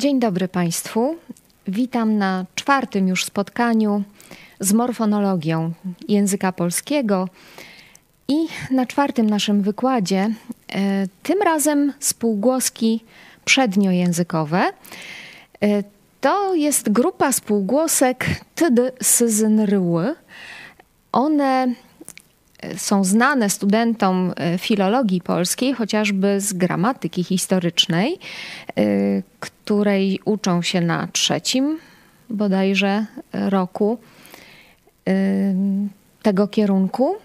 Dzień dobry Państwu. Witam na czwartym już spotkaniu z morfonologią języka polskiego i na czwartym naszym wykładzie, e, tym razem spółgłoski przedniojęzykowe. E, to jest grupa spółgłosek td, syzyn, ryły. One są znane studentom e, filologii polskiej, chociażby z gramatyki historycznej, e, której uczą się na trzecim bodajże roku e, tego kierunku.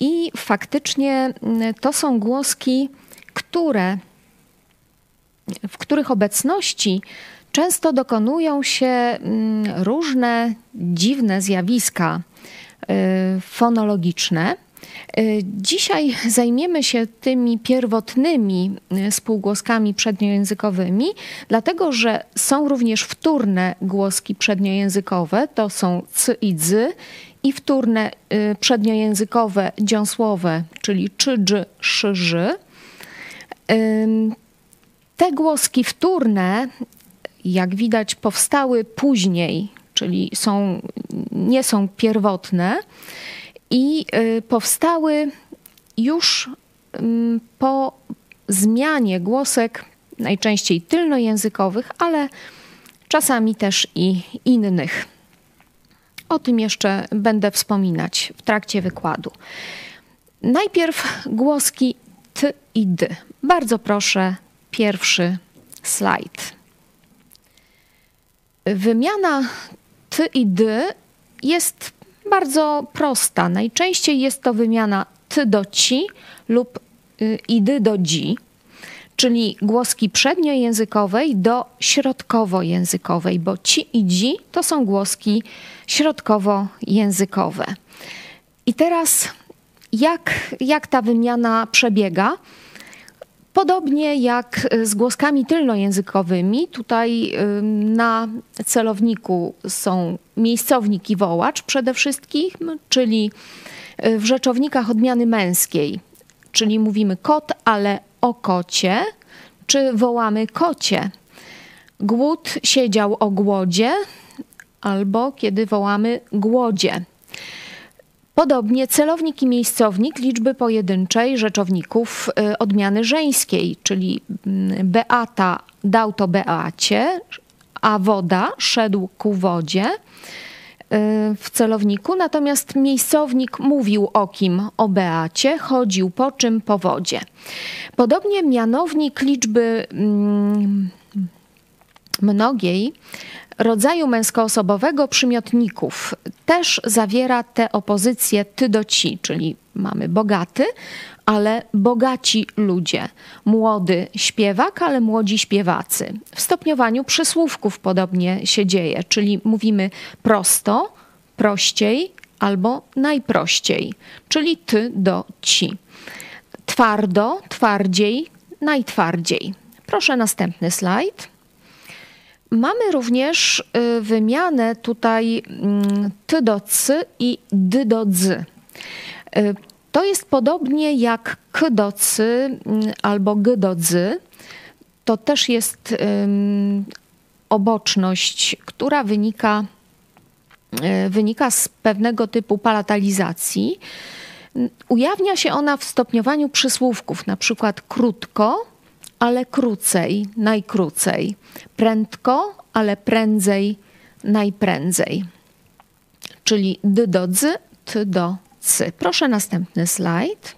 I faktycznie to są głoski, które, w których obecności często dokonują się różne dziwne zjawiska fonologiczne. Y, dzisiaj zajmiemy się tymi pierwotnymi y, spółgłoskami przedniojęzykowymi, dlatego że są również wtórne głoski przedniojęzykowe, to są c i dzy, i wtórne y, przedniojęzykowe dziąsłowe, czyli czy, dż, szy, ży. Te głoski wtórne, jak widać, powstały później, czyli są, nie są pierwotne i y, powstały już mm, po zmianie głosek, najczęściej tylnojęzykowych, ale czasami też i innych. O tym jeszcze będę wspominać w trakcie wykładu. Najpierw głoski t i d. Bardzo proszę, pierwszy slajd. Wymiana t i d jest bardzo prosta. Najczęściej jest to wymiana ty do ci lub y, idy do dzi, czyli głoski przedniojęzykowej do środkowojęzykowej, bo ci i dzi to są głoski środkowojęzykowe. I teraz jak, jak ta wymiana przebiega? Podobnie jak z głoskami tylnojęzykowymi, tutaj na celowniku są miejscownik i wołacz przede wszystkim, czyli y, w rzeczownikach odmiany męskiej, czyli mówimy kot, ale o kocie, czy wołamy kocie. Głód siedział o głodzie, albo kiedy wołamy głodzie. Podobnie celownik i miejscownik liczby pojedynczej rzeczowników y, odmiany żeńskiej, czyli mm, Beata dał to Beacie, a woda szedł ku wodzie y, w celowniku, natomiast miejscownik mówił o kim? O Beacie, chodził po czym? Po wodzie. Podobnie mianownik liczby mm, mnogiej rodzaju męskoosobowego przymiotników też zawiera te opozycje ty do ci, czyli mamy bogaty, ale bogaci ludzie. Młody śpiewak, ale młodzi śpiewacy. W stopniowaniu przysłówków podobnie się dzieje, czyli mówimy prosto, prościej albo najprościej, czyli ty do ci. Twardo, twardziej, najtwardziej. Proszę następny slajd. Mamy również y, wymianę tutaj mm, ty do c i dy do dz. Y, to jest podobnie jak k do c mm, albo g do dz. To też jest oboczność, która wynika, y, wynika z pewnego typu palatalizacji. Ujawnia się ona w stopniowaniu przysłówków, na przykład krótko, ale krócej, najkrócej. Prędko, ale prędzej, najprędzej. Czyli d do dzy, t do cy. Proszę następny slajd.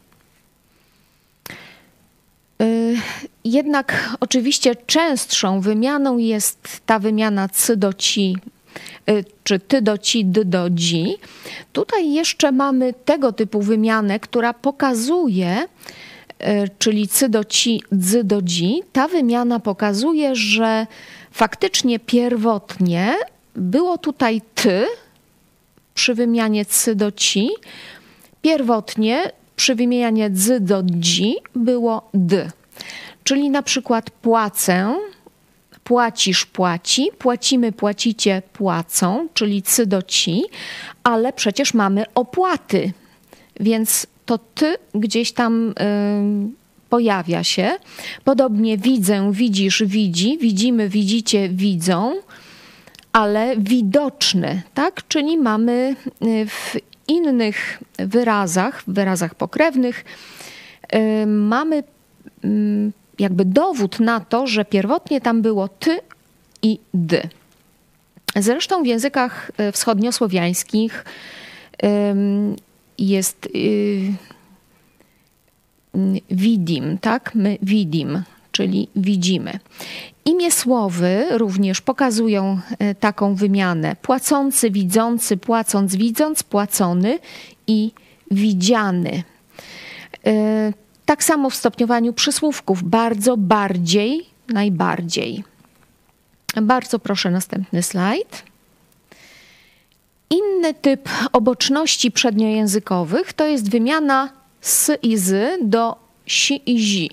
Y, jednak oczywiście częstszą wymianą jest ta wymiana cy do ci, y, czy ty do ci, d do dzi. Tutaj jeszcze mamy tego typu wymianę, która pokazuje, czyli cy do ci, dzy do dzi, ta wymiana pokazuje, że faktycznie pierwotnie było tutaj ty przy wymianie cy do ci, pierwotnie przy wymianie dzy do dzi było d. Czyli na przykład płacę, płacisz, płaci, płacimy, płacicie, płacą, czyli cy do ci, ale przecież mamy opłaty, więc to ty gdzieś tam pojawia się. Podobnie widzę, widzisz, widzi, widzimy, widzicie, widzą, ale widoczny, tak? Czyli mamy y, w innych wyrazach, w wyrazach pokrewnych, y, mamy mm, jakby dowód na to, że pierwotnie tam było ty i dy. Zresztą w językach y, wschodniosłowiańskich jest widim, tak? My widim, czyli widzimy. Imię słowy również pokazują e, taką wymianę. Płacący, widzący, płacąc, widząc, płacony i widziany. E, tak samo w stopniowaniu przysłówków. Bardzo, bardziej, najbardziej. Bardzo proszę następny slajd. Inny typ oboczności przedniojęzykowych to jest wymiana s i z do si i zi.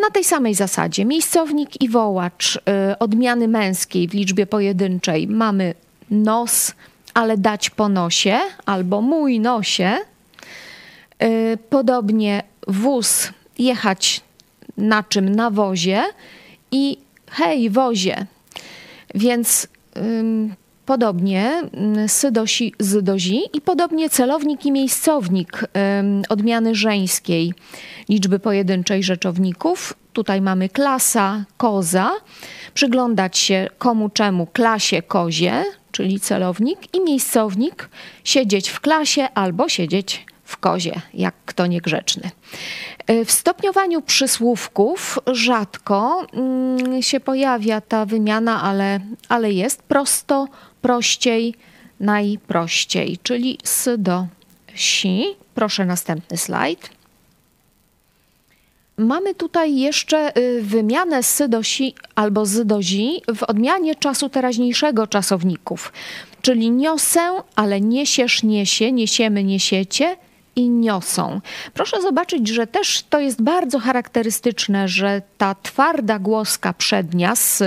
Na tej samej zasadzie miejscownik i wołacz y, odmiany męskiej w liczbie pojedynczej mamy nos, ale dać po nosie albo mój nosie. Y, podobnie wóz jechać na czym? Na wozie i hej wozie. Więc Podobnie mm, sydosi, zydozi i podobnie celownik i miejscownik odmiany żeńskiej liczby pojedynczej rzeczowników. Tutaj mamy klasa, koza. Przyglądać się komu czemu klasie kozie, czyli celownik i miejscownik siedzieć w klasie albo siedzieć w kozie, jak kto niegrzeczny. E, w stopniowaniu przysłówków rzadko mm, się pojawia ta wymiana, ale, ale jest prosto prościej, najprościej, czyli s do si. Proszę następny slajd. Mamy tutaj jeszcze y, wymianę s do si albo z do zi w odmianie czasu teraźniejszego czasowników, czyli niosę, ale niesiesz, niesie, niesiemy, niesiecie, i niosą. Proszę zobaczyć, że też to jest bardzo charakterystyczne, że ta twarda głoska przednia s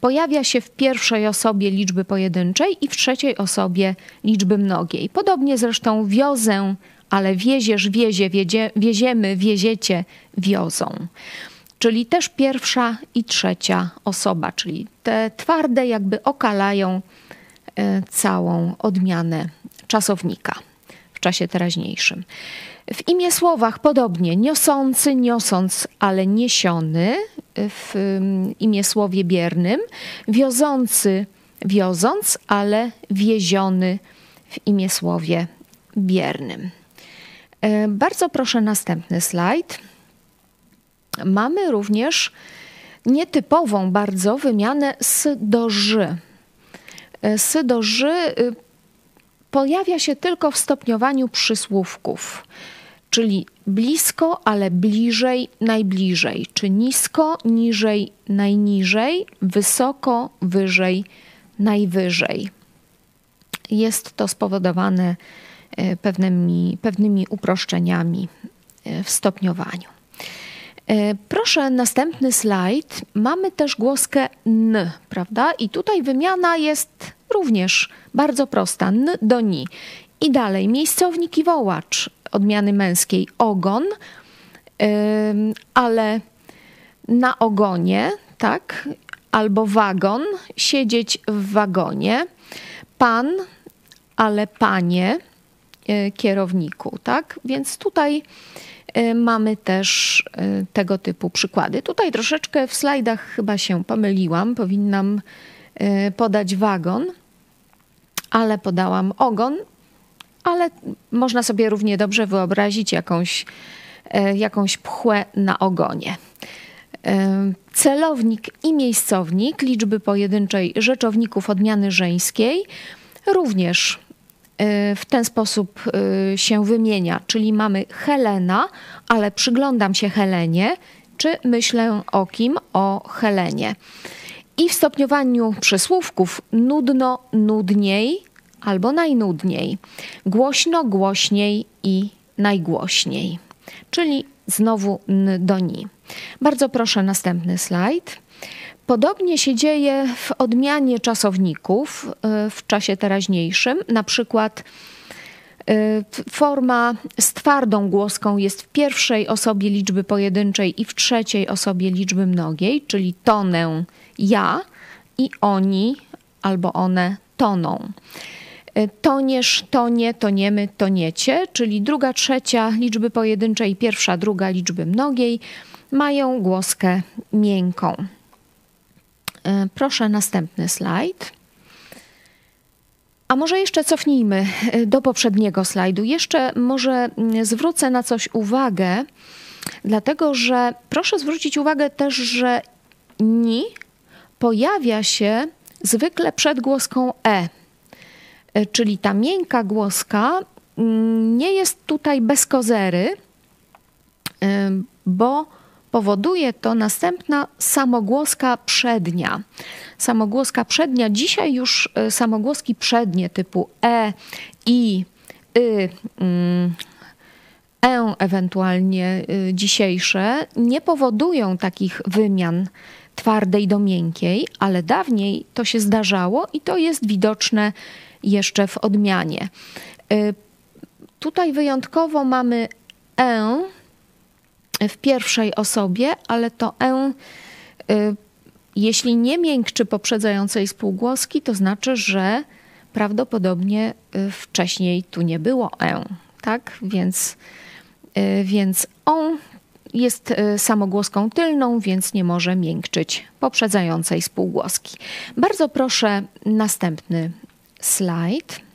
pojawia się w pierwszej osobie liczby pojedynczej i w trzeciej osobie liczby mnogiej. Podobnie zresztą wiozę, ale wieziesz, wiezie, wiedzie, wieziemy, wieziecie, wiozą. Czyli też pierwsza i trzecia osoba, czyli te twarde jakby okalają e, całą odmianę czasownika w czasie teraźniejszym. W imię słowach podobnie niosący, niosąc, ale niesiony w imię słowie biernym, wiozący, wioząc, ale wieziony w imię słowie biernym. E, bardzo proszę następny slajd. Mamy również nietypową bardzo wymianę s do ży. E, s do ży y, pojawia się tylko w stopniowaniu przysłówków, czyli blisko, ale bliżej, najbliżej, czy nisko, niżej, najniżej, wysoko, wyżej, najwyżej. Jest to spowodowane e, pewnymi, pewnymi uproszczeniami e, w stopniowaniu. E, proszę, następny slajd. Mamy też głoskę n, prawda? I tutaj wymiana jest również bardzo prosta. N do ni. I dalej miejscownik i wołacz odmiany męskiej ogon, ale na ogonie, tak? Albo wagon, siedzieć w wagonie. Pan, ale panie, yy, kierowniku, tak? Więc tutaj yy, mamy też y, tego typu przykłady. Tutaj troszeczkę w slajdach chyba się pomyliłam. Powinnam y, podać wagon ale podałam ogon, ale można sobie równie dobrze wyobrazić jakąś, e, jakąś pchłę na ogonie. E, celownik i miejscownik liczby pojedynczej rzeczowników odmiany żeńskiej również w ten sposób się wymienia, czyli mamy Helena, ale przyglądam się Helenie, czy myślę o kim? O Helenie. I w stopniowaniu przysłówków nudno, nudniej albo najnudniej, głośno, głośniej i najgłośniej. Czyli znowu n do ni. Bardzo proszę następny slajd. Podobnie się dzieje w odmianie czasowników e, w czasie teraźniejszym. Na przykład Forma z twardą głoską jest w pierwszej osobie liczby pojedynczej i w trzeciej osobie liczby mnogiej, czyli tonę ja i oni albo one toną. Toniesz, tonie, toniemy, toniecie, czyli druga, trzecia liczby pojedynczej, pierwsza, druga liczby mnogiej mają głoskę miękką. Proszę następny slajd. A może jeszcze cofnijmy e, do poprzedniego slajdu. Jeszcze może mm, zwrócę na coś uwagę, dlatego że proszę zwrócić uwagę też, że ni pojawia się zwykle przed głoską e, e czyli ta miękka głoska mm, nie jest tutaj bez kozery, e, bo powoduje to następna samogłoska przednia. Samogłoska przednia, dzisiaj już e, samogłoski przednie typu e, i, y, mm, e, ewentualnie y, dzisiejsze, nie powodują takich wymian twardej do miękkiej, ale dawniej to się zdarzało i to jest widoczne jeszcze w odmianie. Y, tutaj wyjątkowo mamy e w pierwszej osobie, ale to e, y, jeśli nie miękczy poprzedzającej spółgłoski, to znaczy, że prawdopodobnie y, wcześniej tu nie było e, tak? Więc, więc on jest samogłoską tylną, więc nie może miękczyć poprzedzającej spółgłoski. Bardzo proszę następny slajd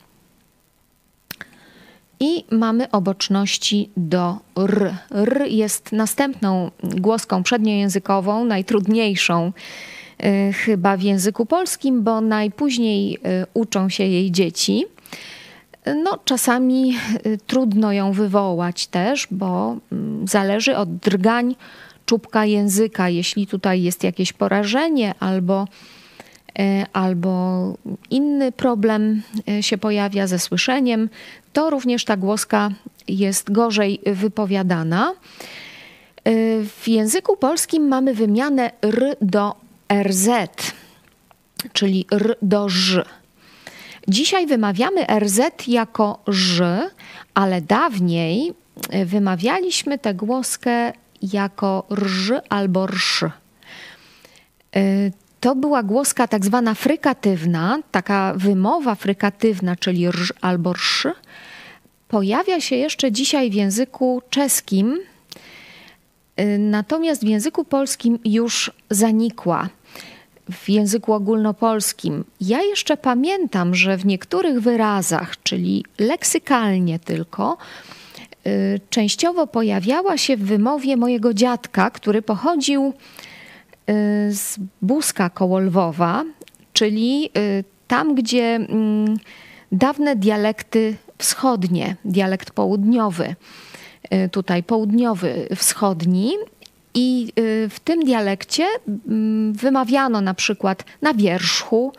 i mamy oboczności do r. R jest następną głoską przedniojęzykową, najtrudniejszą y, chyba w języku polskim, bo najpóźniej y, uczą się jej dzieci. No, czasami y, trudno ją wywołać też, bo mm, zależy od drgań czubka języka. Jeśli tutaj jest jakieś porażenie albo E, albo inny problem e, się pojawia ze słyszeniem, to również ta głoska jest gorzej wypowiadana. W języku polskim mamy wymianę r do rz, czyli r do ż. Dzisiaj wymawiamy rz jako ż, ale dawniej wymawialiśmy tę głoskę jako rż albo rsz to była głoska tak zwana frykatywna, taka wymowa frykatywna, czyli rż albo rsz. Pojawia się jeszcze dzisiaj w języku czeskim, y, natomiast w języku polskim już zanikła. W języku ogólnopolskim. Ja jeszcze pamiętam, że w niektórych wyrazach, czyli leksykalnie tylko, y, częściowo pojawiała się w wymowie mojego dziadka, który pochodził Y, z Buska koło Lwowa, czyli y, tam, gdzie mm, dawne dialekty wschodnie, dialekt południowy, tutaj południowy, wschodni. I w tym dialekcie mm, wymawiano na przykład na wierzchu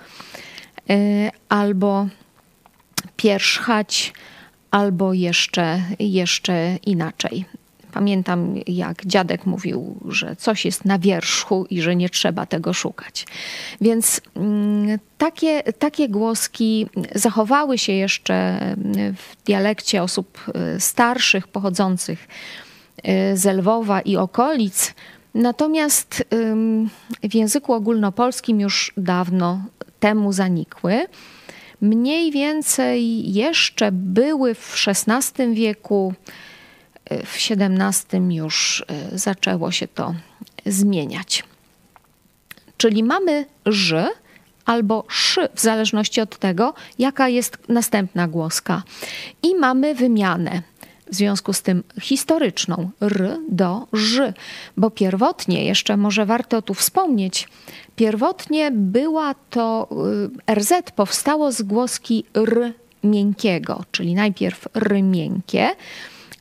albo pierzchać, albo jeszcze, jeszcze inaczej. Pamiętam, jak dziadek mówił, że coś jest na wierzchu i że nie trzeba tego szukać. Więc mm, takie, takie głoski zachowały się jeszcze w dialekcie osób e, starszych, pochodzących e, z Lwowa i okolic. Natomiast w języku ogólnopolskim już dawno temu zanikły. Mniej więcej jeszcze były w XVI wieku w XVII już e, zaczęło się to zmieniać. Czyli mamy ż albo sz, w zależności od tego, jaka jest następna głoska. I mamy wymianę w związku z tym historyczną r do ż, bo pierwotnie, jeszcze może warto tu wspomnieć, pierwotnie była to e, rz powstało z głoski r miękkiego, czyli najpierw r miękkie,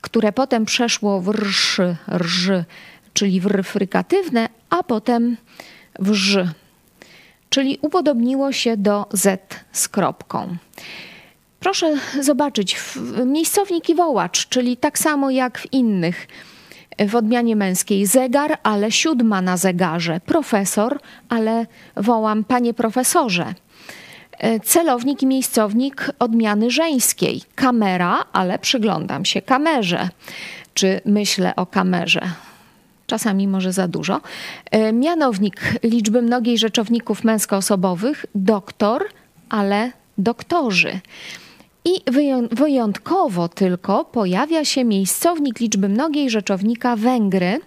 które potem przeszło w rsz, rż, czyli w frykatywne, a potem w ż, czyli upodobniło się do z z kropką. Proszę zobaczyć, miejscownik i wołacz, czyli tak samo jak w innych w odmianie męskiej zegar, ale siódma na zegarze, profesor, ale wołam panie profesorze. E, celownik i miejscownik odmiany żeńskiej. Kamera, ale przyglądam się kamerze. Czy myślę o kamerze? Czasami może za dużo. E, mianownik liczby mnogiej rzeczowników męskoosobowych. Doktor, ale doktorzy. I wyjątkowo tylko pojawia się miejscownik liczby mnogiej rzeczownika Węgry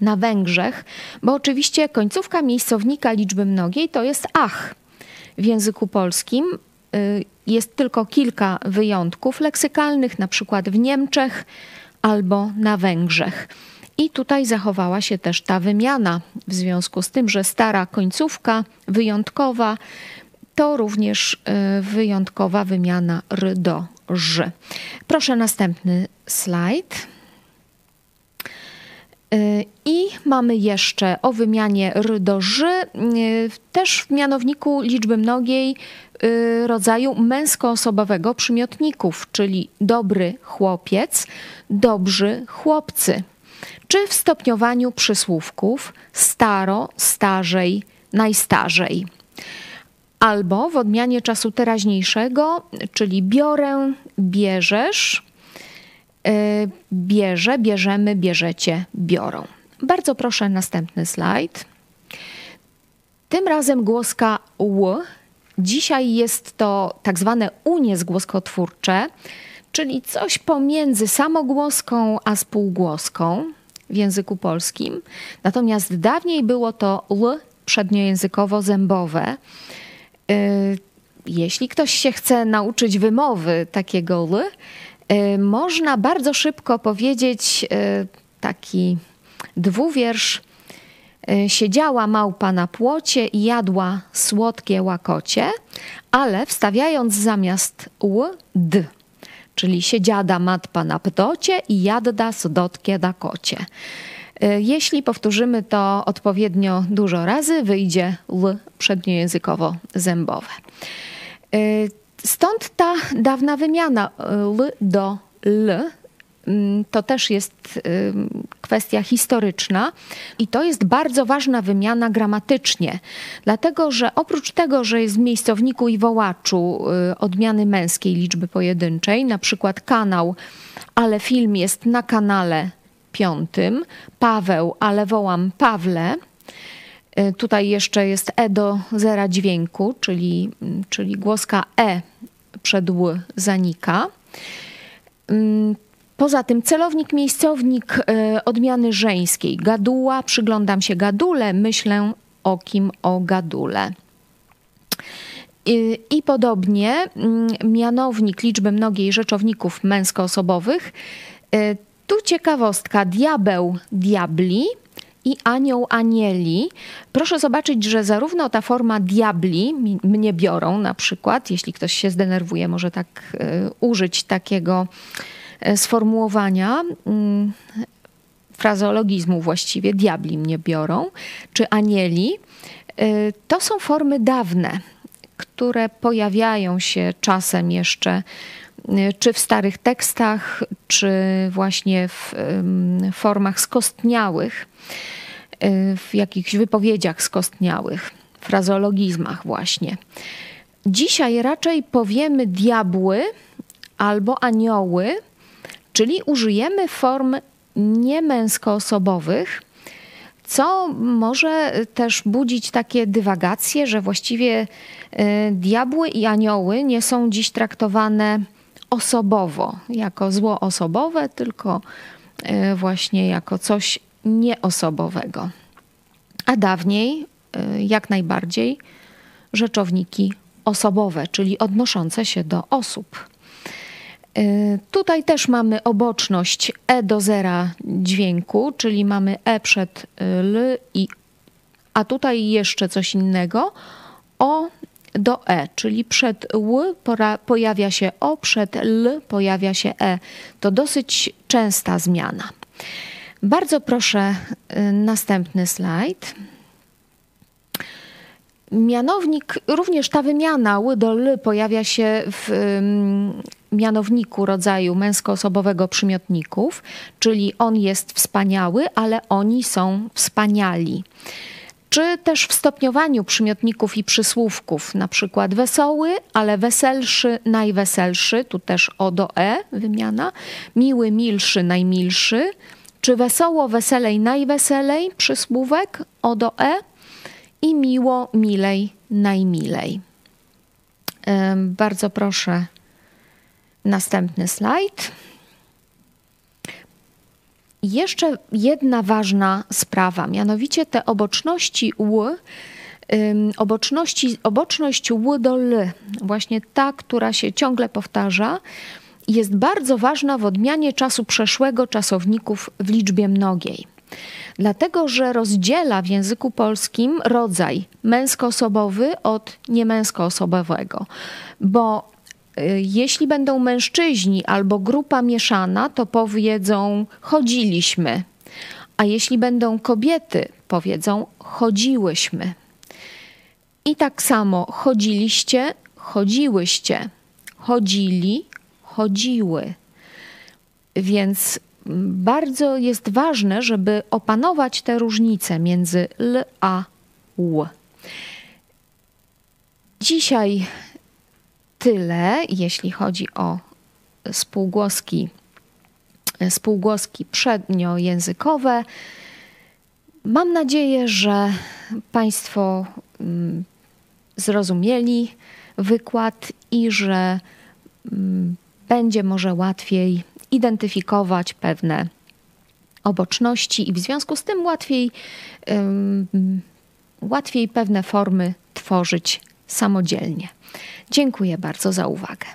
na Węgrzech, bo oczywiście końcówka miejscownika liczby mnogiej to jest ach. W języku polskim y, jest tylko kilka wyjątków leksykalnych, na przykład w Niemczech albo na Węgrzech. I tutaj zachowała się też ta wymiana, w związku z tym, że stara końcówka wyjątkowa to również y, wyjątkowa wymiana r do ż. Proszę następny slajd. Y, I mamy jeszcze o wymianie r do ż, y, też w mianowniku liczby mnogiej y, rodzaju męskoosobowego przymiotników, czyli dobry chłopiec, dobrzy chłopcy, czy w stopniowaniu przysłówków staro, starzej, najstarzej. Albo w odmianie czasu teraźniejszego, czyli biorę, bierzesz, Y, bierze, bierzemy, bierzecie, biorą. Bardzo proszę następny slajd. Tym razem głoska ł. Dzisiaj jest to tak zwane uniezgłoskotwórcze, czyli coś pomiędzy samogłoską a spółgłoską w języku polskim. Natomiast dawniej było to l przedniojęzykowo-zębowe. Y, jeśli ktoś się chce nauczyć wymowy takiego l, Y, można bardzo szybko powiedzieć y, taki dwuwiersz. Siedziała małpa na płocie i jadła słodkie łakocie, ale wstawiając zamiast ł d, czyli siedziada matpa na ptocie i jadda sodotkie da kocie. Jeśli powtórzymy to odpowiednio dużo razy, wyjdzie l przedniojęzykowo-zębowe. Stąd ta dawna wymiana y, l do l. Mm, to też jest y, kwestia historyczna i to jest bardzo ważna wymiana gramatycznie, dlatego że oprócz tego, że jest w miejscowniku i wołaczu y, odmiany męskiej liczby pojedynczej, na przykład kanał, ale film jest na kanale piątym, Paweł, ale wołam Pawle, E, tutaj jeszcze jest E do zera dźwięku, czyli, mm, czyli głoska E przed Ł zanika. Mm, poza tym celownik, miejscownik e, odmiany żeńskiej. Gaduła, przyglądam się gadule, myślę o kim, o gadule. I, podobnie mm, mianownik liczby mnogiej rzeczowników męskoosobowych. E, tu ciekawostka, diabeł, diabli, i anioł anieli. Proszę zobaczyć, że zarówno ta forma diabli mnie biorą na przykład, jeśli ktoś się zdenerwuje, może tak y, użyć takiego y, sformułowania y, frazeologizmu właściwie, diabli mnie biorą, czy anieli, to są formy dawne, które pojawiają się czasem jeszcze czy w starych tekstach, czy właśnie w formach skostniałych. Y, w jakichś wypowiedziach skostniałych, frazeologizmach właśnie. Dzisiaj raczej powiemy diabły albo anioły, czyli użyjemy form niemęskoosobowych, co może też budzić takie dywagacje, że właściwie y, diabły i anioły nie są dziś traktowane osobowo, jako zło osobowe, tylko y, właśnie jako coś nieosobowego. A dawniej, y, jak najbardziej, rzeczowniki osobowe, czyli odnoszące się do osób. Y, tutaj też mamy oboczność e do zera dźwięku, czyli mamy e przed l i a tutaj jeszcze coś innego o do e, czyli przed ł pojawia się o, przed l pojawia się e. To dosyć częsta zmiana. Bardzo proszę y, następny slajd. Mianownik, również ta wymiana ły do l pojawia się w mianowniku rodzaju męskoosobowego przymiotników, czyli on jest wspaniały, ale oni są wspaniali. Czy też w stopniowaniu przymiotników i przysłówków, na przykład wesoły, ale weselszy, najweselszy, tu też o do e wymiana, miły, milszy, najmilszy, czy wesoło, weselej, najweselej, przysłówek o do e i miło, milej, najmilej. Bardzo proszę następny slajd. Jeszcze jedna ważna sprawa, mianowicie te oboczności ł, oboczności, oboczność ł do l, właśnie ta, która się ciągle powtarza, jest bardzo ważna w odmianie czasu przeszłego czasowników w liczbie mnogiej. Dlatego, że rozdziela w języku polskim rodzaj męskoosobowy od niemęskoosobowego. Bo jeśli będą mężczyźni albo grupa mieszana, to powiedzą chodziliśmy. A jeśli będą kobiety, powiedzą chodziłyśmy. I tak samo chodziliście, chodziłyście, chodzili, chodziły. Więc bardzo jest ważne, żeby opanować te różnice między l a ł. Dzisiaj tyle, jeśli chodzi o spółgłoski, spółgłoski przedniojęzykowe. Mam nadzieję, że Państwo mm, zrozumieli wykład i że mm, będzie może łatwiej identyfikować pewne oboczności i w związku z tym łatwiej, łatwiej pewne formy tworzyć samodzielnie. Dziękuję bardzo za uwagę.